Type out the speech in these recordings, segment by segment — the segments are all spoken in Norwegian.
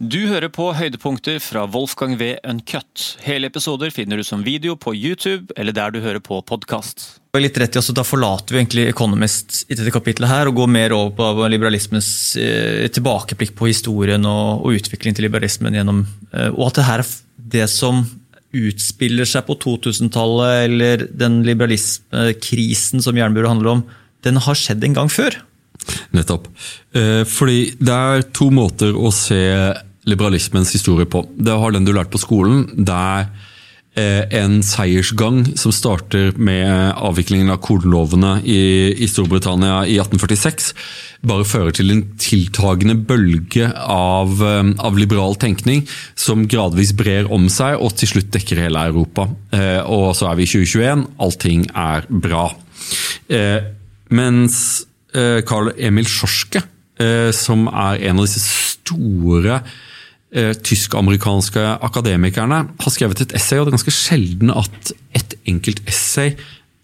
Du hører på høydepunkter fra Wolfgang V. Uncut. Hele episoder finner du som video på YouTube eller der du hører på podkast. Litt rett i, altså, Da forlater vi egentlig Economist i dette kapitlet her, og går mer over på liberalismens eh, tilbakeblikk på historien og, og utviklingen til liberalismen. gjennom, eh, Og at det her er det som utspiller seg på 2000-tallet, eller den liberalismekrisen som jernburet handler om, den har skjedd en gang før. Nettopp. Eh, fordi det er to måter å se liberalismens historie på. Det har den du lærte på skolen, der eh, en seiersgang som starter med avviklingen av kornlovene i, i, Storbritannia i 1846, bare fører til en tiltagende bølge av, eh, av, liberal tenkning som gradvis brer om seg og til slutt dekker hele Europa. Eh, og så er vi i 2021, allting er bra. Mens Carl Emil Sjorske, som er en av disse store eh, tysk-amerikanske akademikerne har skrevet et essay, og det er ganske sjelden at et enkelt essay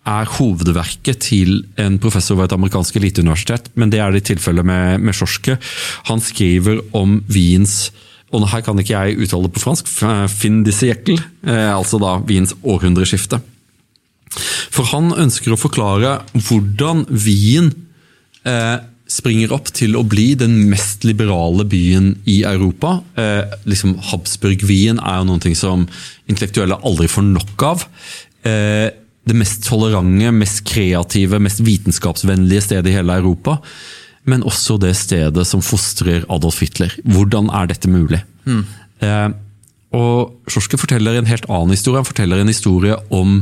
er hovedverket til en professor ved et amerikansk eliteuniversitet, men det er det i tilfellet med, med Sjorske. Han skriver om Wiens og her kan ikke jeg uttale det på fransk, fin de siecle, eh, altså da Wiens århundreskifte. For han ønsker å forklare hvordan Wien eh, springer opp til å bli den mest liberale byen i Europa. Eh, liksom Habsburg-Wien er jo noe som intellektuelle aldri får nok av. Eh, det mest tolerante, mest kreative, mest vitenskapsvennlige stedet i hele Europa. Men også det stedet som fostrer Adolf Hitler. Hvordan er dette mulig? Mm. Eh, og Sjorske forteller en helt annen historie. Han forteller en historie om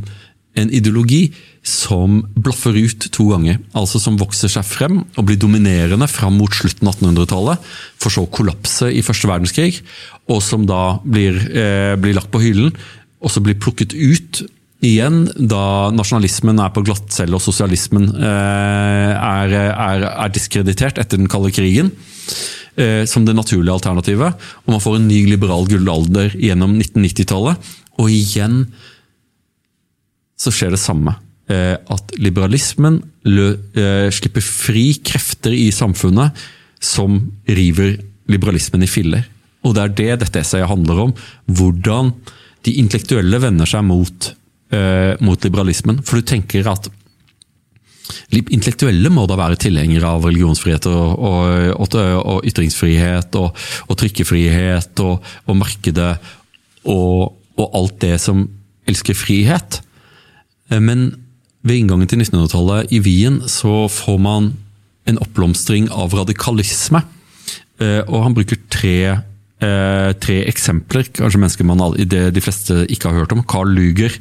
en ideologi som blaffer ut to ganger. Altså som vokser seg frem og blir dominerende fram mot slutten av 1800-tallet, for så å kollapse i første verdenskrig, og som da blir, eh, blir lagt på hyllen, og så blir plukket ut igjen da nasjonalismen er på glattcelle og sosialismen eh, er, er, er, diskreditert etter den kalde krigen. Eh, som det naturlige alternativet. Og man får en ny liberal gullalder gjennom 1990-tallet. Og igjen så skjer det samme. Eh, at liberalismen eh, slipper fri krefter i samfunnet som river liberalismen i filler. Og det er det dette essayet handler om. Hvordan de intellektuelle vender seg mot, uh, mot liberalismen. For du tenker at Intellektuelle må da være tilhengere av religionsfrihet og, og, og, og ytringsfrihet og, trykkefrihet og, markedet og alt det som elsker frihet. Men ved inngangen til 1900-tallet i Wien så får man en oppblomstring av radikalisme. Eh, og han bruker tre, eh, tre eksempler, kanskje mennesker man de fleste ikke har hørt om. Carl Luger,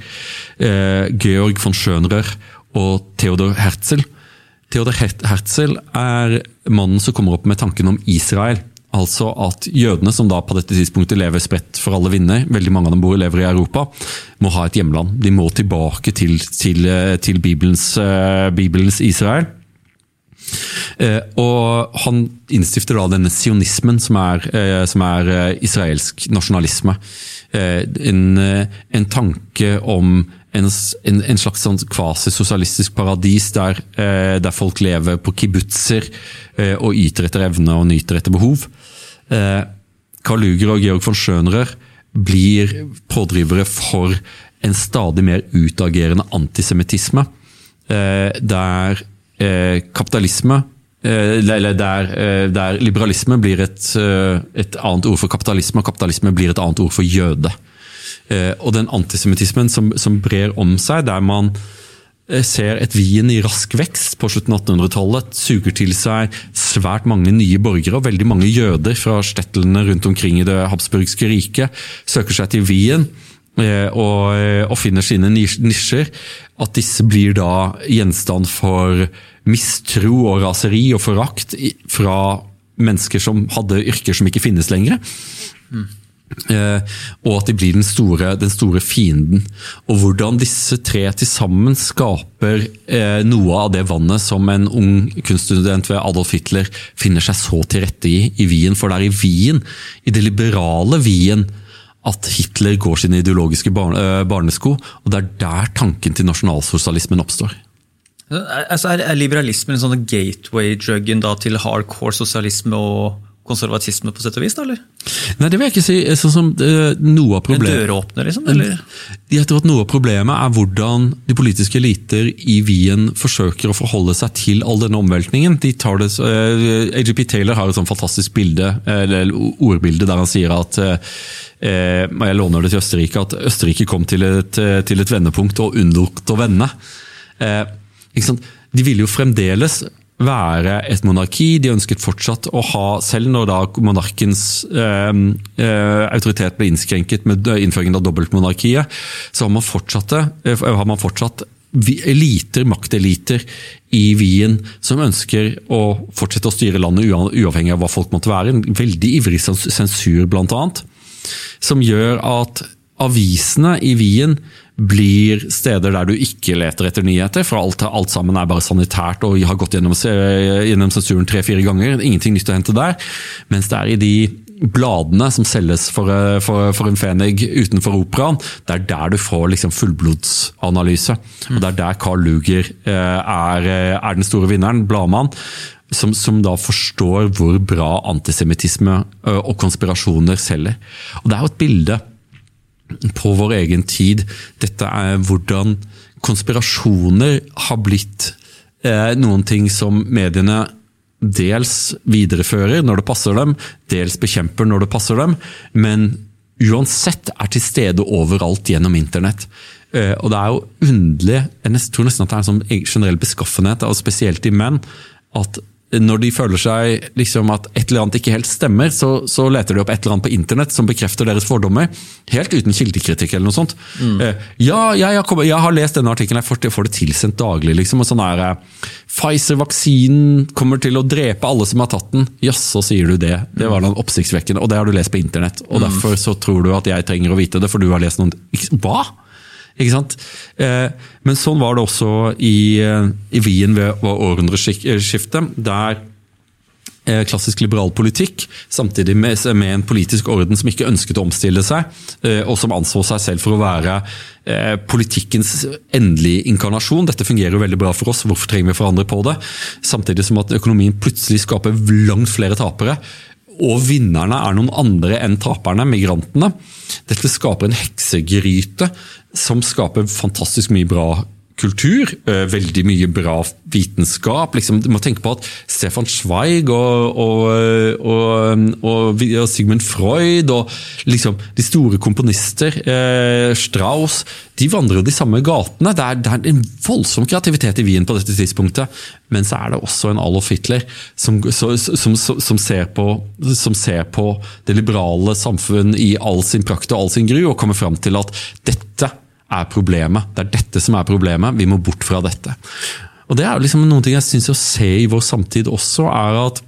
eh, Georg von Schönrør og Theodor Herzl. Theodor Herzl er mannen som kommer opp med tanken om Israel. Altså at jødene, som da på dette tidspunktet lever spredt for alle vinder, veldig mange av dem bor og lever i Europa, må ha et hjemland. De må tilbake til, til, til Bibelens, uh, Bibelens, Israel. Uh, og han innstifter da denne sionismen, som er, som er israelsk nasjonalisme. En, en, tanke om en, en, en slags sånn kvasisosialistisk paradis der, der, folk lever på kibbutzer og yter etter evne og nyter etter behov. Eh, Karl Luger og Georg von Schönrer blir pådrivere for en stadig mer utagerende antisemittisme. Eh, der eh, kapitalisme eller der, der, liberalisme blir et, et, annet ord for kapitalisme, og kapitalisme blir et annet ord for jøde. Og den antisemittismen som, som brer om seg, der man Eh, ser et Wien i rask vekst på slutten av 1800-tallet. Suger til seg svært mange nye borgere, og veldig mange jøder fra stettlene rundt omkring i det habsburgske riket søker seg til Wien. Eh, og, eh, og finner sine nisjer. At disse blir da gjenstand for mistro og raseri og forakt fra mennesker som hadde yrker som ikke finnes lenger. Mm. Og at de blir den store, den store, fienden. Og hvordan disse tre til sammen skaper noe av det vannet som en ung kunststudent ved Adolf Hitler finner seg så til rette i i Wien. For det er i Wien, i det liberale Wien, at Hitler går sine ideologiske eh, barnesko. Og det er der tanken til nasjonalsosialismen oppstår. Altså er, liberalismen en sånn gateway-druggen til hardcore sosialisme og konservatisme, på sett og vis? da, eller? Nei, det vil jeg ikke si. Sånn som eh, noe av problemet... En døråpner, liksom? eller? Jeg tror at Noe av problemet er hvordan de politiske eliter i Wien forsøker å forholde seg til all denne omveltningen. De tar det, eh, AGP Taylor har et sånn fantastisk bilde, eh, eller ordbilde der han sier at eh, eh, Jeg låner det til Østerrike, at Østerrike kom til et, eh, til et vendepunkt og unnlot å vende. Eh? De ville jo fremdeles være et monarki. De ønsket fortsatt å ha, selv når da monarkens eh, eh, autoritet ble innskrenket med innføringen av dobbeltmonarkiet, så har man fortsatt, eh, har man fortsatt eliter, makteliter i Wien som ønsker å fortsette å styre landet uavhengig av hva folk måtte være. En veldig ivrig sensur, blant annet. Som gjør at avisene i Wien blir steder der du ikke leter etter nyheter, for alt, alt sammen er bare sanitært og har gått gjennom, gjennom sensuren tre-fire ganger. Ingenting nytt å hente der. Mens det er i de bladene som selges for, for, for en fenig utenfor operaen, det er der du får liksom fullblodsanalyse. Og det er der Carl Luger eh, er, er den store vinneren, bladmann. Som, som, da forstår hvor bra antisemittisme og konspirasjoner selger. Og Det er jo et bilde på vår egen tid. Dette er hvordan konspirasjoner har blitt eh, noen ting som mediene dels viderefører når det passer dem, dels bekjemper når det passer dem, men uansett er til stede overalt gjennom internett. Eh, og det er jo underlig, jeg tror nesten at det er en sånn generell beskaffenhet, og spesielt i menn, at når de føler seg liksom at et eller annet ikke helt stemmer, så, så, leter de opp et eller annet på internett som bekrefter deres fordommer. Helt uten kildekritikk eller noe sånt. Mm. Eh, ja, jeg har, kommet, jeg har, lest denne artikkelen, jeg får, jeg får det tilsendt daglig. liksom, og sånn er Pfizer-vaksinen kommer til å drepe alle som har tatt den. Jaså, sier du det. Det var da oppsiktsvekkende. Og det har du lest på internett. Og mm. derfor så tror du at jeg trenger å vite det, for du har lest noen Hva?! Ikke sant? Eh, men sånn var det også i, i Wien ved århundreskiftet, der eh, klassisk liberal politikk, samtidig med, med, en politisk orden som ikke ønsket å omstille seg, eh, og som anså seg selv for å være eh, politikkens endelige inkarnasjon. Dette fungerer jo veldig bra for oss, hvorfor trenger vi å forandre på det? Samtidig som at økonomien plutselig skaper langt flere tapere. Og vinnerne er noen andre enn taperne, migrantene. Dette skaper en heksegryte som skaper fantastisk mye bra kultur, veldig mye bra vitenskap. Liksom, du må tenke på at Stefan Zweig og, og, og, og Sigmund Freud og liksom, de store komponister, eh, Strauss, de vandrer de samme gatene. Det er, det er, en voldsom kreativitet i Wien på dette tidspunktet. Men så er det også en Adolf Hitler som, som, som, som, ser på, ser på det liberale samfunn i all sin prakt og all sin gru, og kommer fram til at dette er problemet. Det er dette som er problemet. Vi må bort fra dette. Og Det er liksom noen ting jeg syns å se i vår samtid også, er at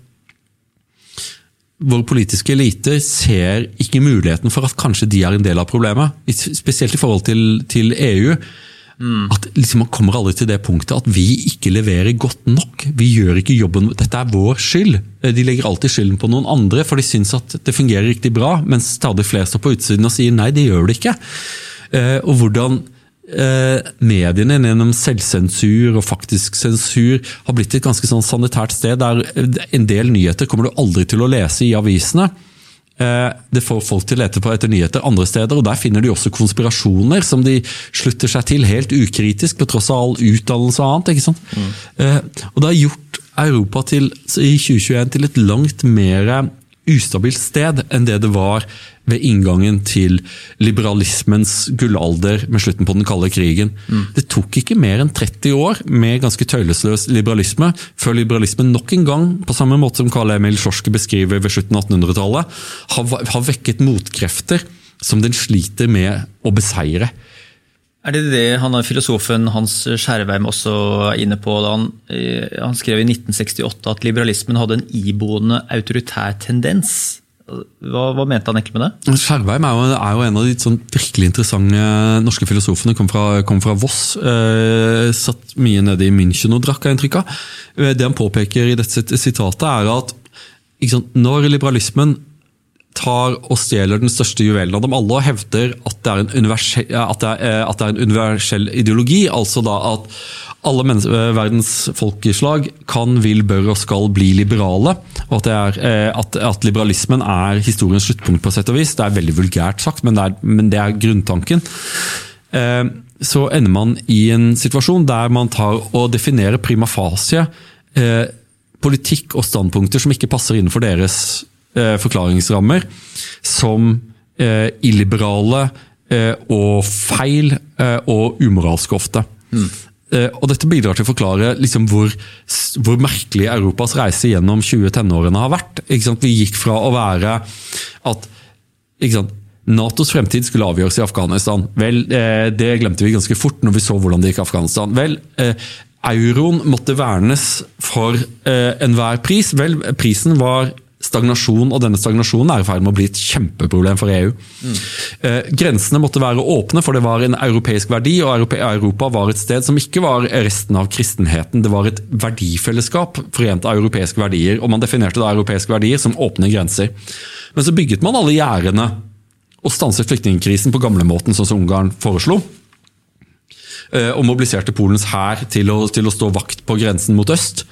våre politiske eliter ser ikke muligheten for at kanskje de er en del av problemet. Spesielt i forhold til, til EU. Mm. At liksom Man kommer aldri til det punktet at vi ikke leverer godt nok. Vi gjør ikke jobben, Dette er vår skyld. De legger alltid skylden på noen andre, for de syns at det fungerer riktig bra, mens stadig flere står på utsiden og sier nei, det gjør det ikke. Og hvordan mediene gjennom selvsensur og faktisk sensur har blitt et ganske sånn sanitært sted der en del nyheter kommer du aldri til å lese i avisene. Det får folk til å lete på etter nyheter andre steder, og der finner de også konspirasjoner som de slutter seg til helt ukritisk, på tross av all utdannelse og annet. ikke sant? Mm. Og det har gjort Europa til, i 2021 til et langt mer ustabilt sted enn det det var ved inngangen til liberalismens gullalder med slutten på den kalde krigen. Mm. Det tok ikke mer enn 30 år med ganske tøylesløs liberalisme før liberalismen nok en gang, på samme måte som Karl Emil Sjorske beskriver ved slutten av 1800-tallet, har, har vekket motkrefter som den sliter med å beseire. Er det det han filosofen Hans Skjerveim også er inne på? da han, han, skrev i 1968 at liberalismen hadde en iboende autoritær tendens. Hva, hva, mente han egentlig med det? Skjerveim er jo, er jo en av de sånn virkelig interessante norske filosofene. Kom fra, kom fra Voss. Eh, satt mye nede i München og drakk, har jeg av. Det han påpeker i dette sitatet, er at sant, når liberalismen tar og stjeler den største juvelen av dem alle og hevder at det er en universell, det er, eh, det er en universell ideologi. Altså da at alle eh, verdens folkeslag kan, vil, bør og skal bli liberale. og At, er, eh, at, at liberalismen er historiens sluttpunkt, på sett og vis. Det er veldig vulgært sagt, men det er, men det er grunntanken. Så ender man i en situasjon der man tar og definerer prima facie politikk og standpunkter som ikke passer innenfor deres forklaringsrammer som eh, illiberale eh, og feil og umoralske ofte. Mm. Og Dette bidrar til å forklare liksom hvor, hvor, merkelig Europas reise gjennom 20 tenårene har vært. Vi gikk fra å være at Natos fremtid skulle avgjøres i Afghanistan. Vel, Det glemte vi ganske fort når vi så hvordan det gikk i Afghanistan. Vel, Euroen måtte vernes for enhver pris. Vel, prisen var stagnasjon, og denne stagnasjonen er i ferd med å bli et kjempeproblem for EU. Mm. Eh, grensene måtte være åpne, for det var en europeisk verdi, og Europa var et sted som ikke var resten av kristenheten. Det var et verdifellesskap forent av europeiske verdier, og man definerte da europeiske verdier som åpne grenser. Men så bygget man alle gjerdene og stanset flyktningkrisen på gamlemåten, sånn som Ungarn foreslo. Eh, og mobiliserte Polens hær til, til, å stå vakt på grensen mot øst.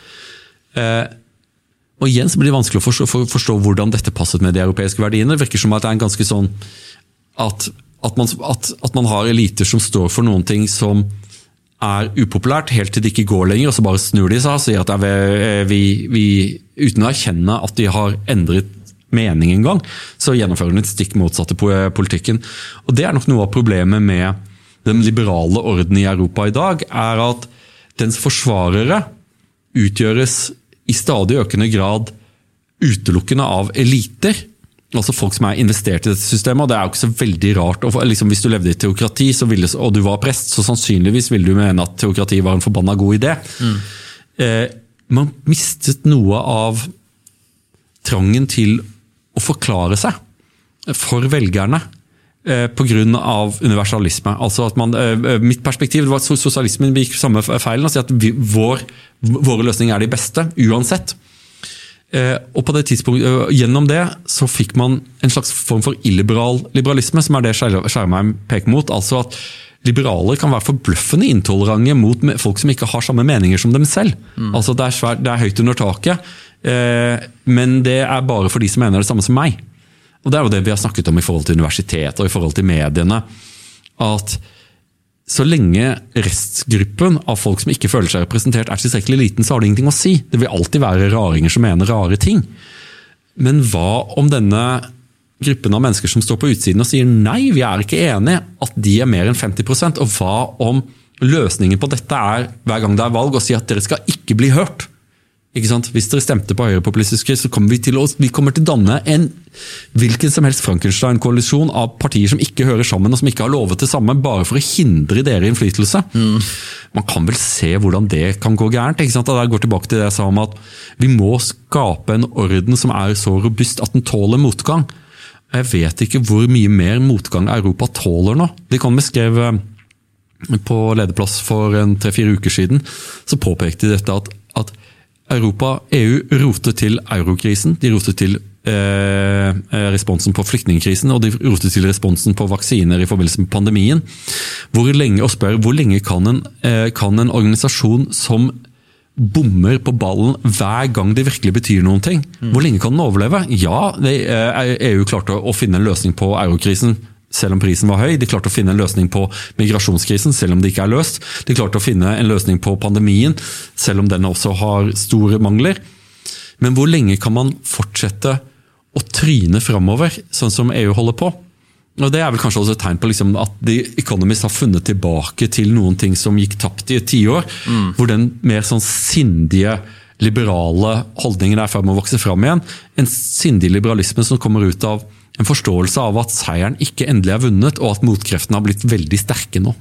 Eh, og igjen så blir det vanskelig å forstå, for, forstå, hvordan dette passet med de europeiske verdiene. Det virker som at det er en ganske sånn at, at, man, at, at man har eliter som står for noen ting som er upopulært, helt til det ikke går lenger, og så bare snur de seg og sier at vi, vi, uten å erkjenne at de har endret mening en gang, så gjennomfører de et stikk motsatte politikken. Og Det er nok noe av problemet med den liberale orden i Europa i dag, er at dens forsvarere utgjøres i stadig økende grad utelukkende av eliter. Altså folk som er investert i dette systemet. og Det er jo ikke så veldig rart. Liksom, hvis du levde i teokrati ville, og du var prest, så sannsynligvis ville du mene at teokrati var en forbanna god idé. Mm. Eh, man mistet noe av trangen til å forklare seg for velgerne pga. universalisme. Altså at man, eh, mitt perspektiv var at sosialismen gikk samme feilen. si at vi, vår våre løsninger er de beste, uansett. Eh, og på det tidspunktet, eh, Gjennom det så fikk man en slags form for illiberal liberalisme, som er det Skjermheim peker mot. altså at Liberaler kan være forbløffende intolerante mot folk som ikke har samme meninger som dem selv. Mm. Altså det er, svært, det er, høyt under taket, eh, men det er bare for de som mener det samme som meg. Og Det er jo det vi har snakket om i forhold til universitetet og i forhold til mediene. At så lenge restgruppen av folk som ikke føler seg representert er tilstrekkelig liten, så har det ingenting å si. Det vil alltid være raringer som mener rare ting. Men hva om denne gruppen av mennesker som står på utsiden og sier nei, vi er ikke enige, at de er mer enn 50% Og hva om løsningen på dette er hver gang det er valg, å si at dere skal ikke bli hørt? Hvis dere stemte på høyrepopulistiske, så kommer vi til å, vi kommer til danne en hvilken som helst Frankenstein-koalisjon av partier som ikke hører sammen og som ikke har lovet det samme, bare for å hindre dere innflytelse. Mm. Man kan vel se hvordan det kan gå gærent. ikke sant? Og jeg går tilbake til det jeg sa om at Vi må skape en orden som er så robust at den tåler motgang. Jeg vet ikke hvor mye mer motgang Europa tåler nå. De kan beskrive på lederplass for tre-fire uker siden, så påpekte de dette at Europa, EU, roter til eurokrisen. De roter til eh, eh, responsen på flyktningkrisen, og de roter til responsen på vaksiner i forbindelse med pandemien. Hvor lenge, og spør, hvor lenge kan en, eh, kan en organisasjon som bommer på ballen hver gang det virkelig betyr noen ting. Hvor lenge kan den overleve? Ja, EU eh, e klarte å finne en løsning på eurokrisen selv om prisen var høy. De klarte å finne en løsning på migrasjonskrisen, selv om det ikke er løst. De klarte å finne en løsning på pandemien, selv om den også har store mangler. Men hvor lenge kan man fortsette å tryne framover, sånn som EU holder på? Og Det er vel kanskje også et tegn på liksom at The Economist har funnet tilbake til noen ting som gikk tapt i et tiår. Mm. Hvor den mer sånn sindige, liberale holdningen er i ferd med å vokse fram igjen. En sindig liberalisme som kommer ut av en forståelse av at seieren ikke endelig er vunnet, og at motkreftene har blitt veldig sterke nå.